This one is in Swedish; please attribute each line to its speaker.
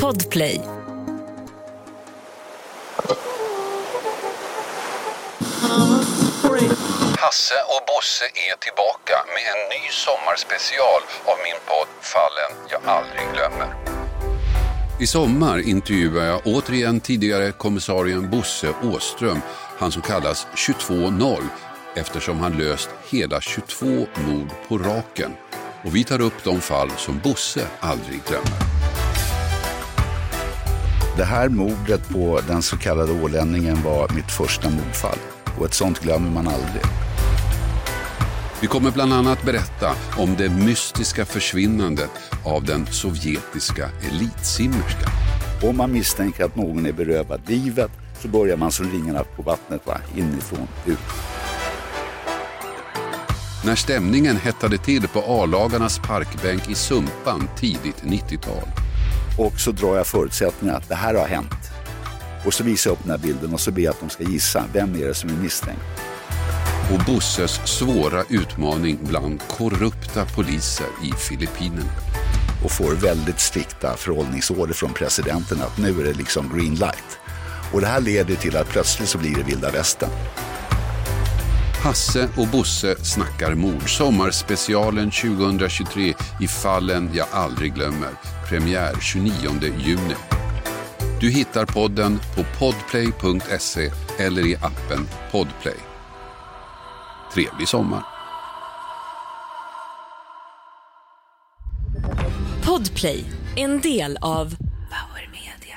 Speaker 1: Podplay.
Speaker 2: Hasse och Bosse är tillbaka med en ny sommarspecial av min podd Fallen jag aldrig glömmer. I sommar intervjuar jag återigen tidigare kommissarien Bosse Åström, han som kallas 22-0 eftersom han löst hela 22 mord på raken. Och vi tar upp de fall som Bosse aldrig glömmer.
Speaker 3: Det här mordet på den så kallade ålänningen var mitt första mordfall. Och ett sånt glömmer man aldrig.
Speaker 2: Vi kommer bland annat berätta om det mystiska försvinnandet av den sovjetiska elitsimmerskan.
Speaker 3: Om man misstänker att någon är berövad livet så börjar man som ringarna på vattnet, va? inifrån ut.
Speaker 2: När stämningen hettade till på A-lagarnas parkbänk i Sumpan tidigt 90-tal.
Speaker 3: Och så drar jag förutsättningen att det här har hänt. Och så visar jag upp den här bilden och så ber jag att de ska gissa. Vem är det som är misstänkt?
Speaker 2: Och Bosses svåra utmaning bland korrupta poliser i Filippinerna.
Speaker 3: Och får väldigt strikta förhållningsorder från presidenten att nu är det liksom green light. Och det här leder till att plötsligt så blir det vilda västern.
Speaker 2: Hasse och Bosse snackar mord. Sommarspecialen 2023 i fallen jag aldrig glömmer. Premiär 29 juni. Du hittar podden på podplay.se eller i appen Podplay. Trevlig sommar.
Speaker 1: Podplay, en del av Power Media.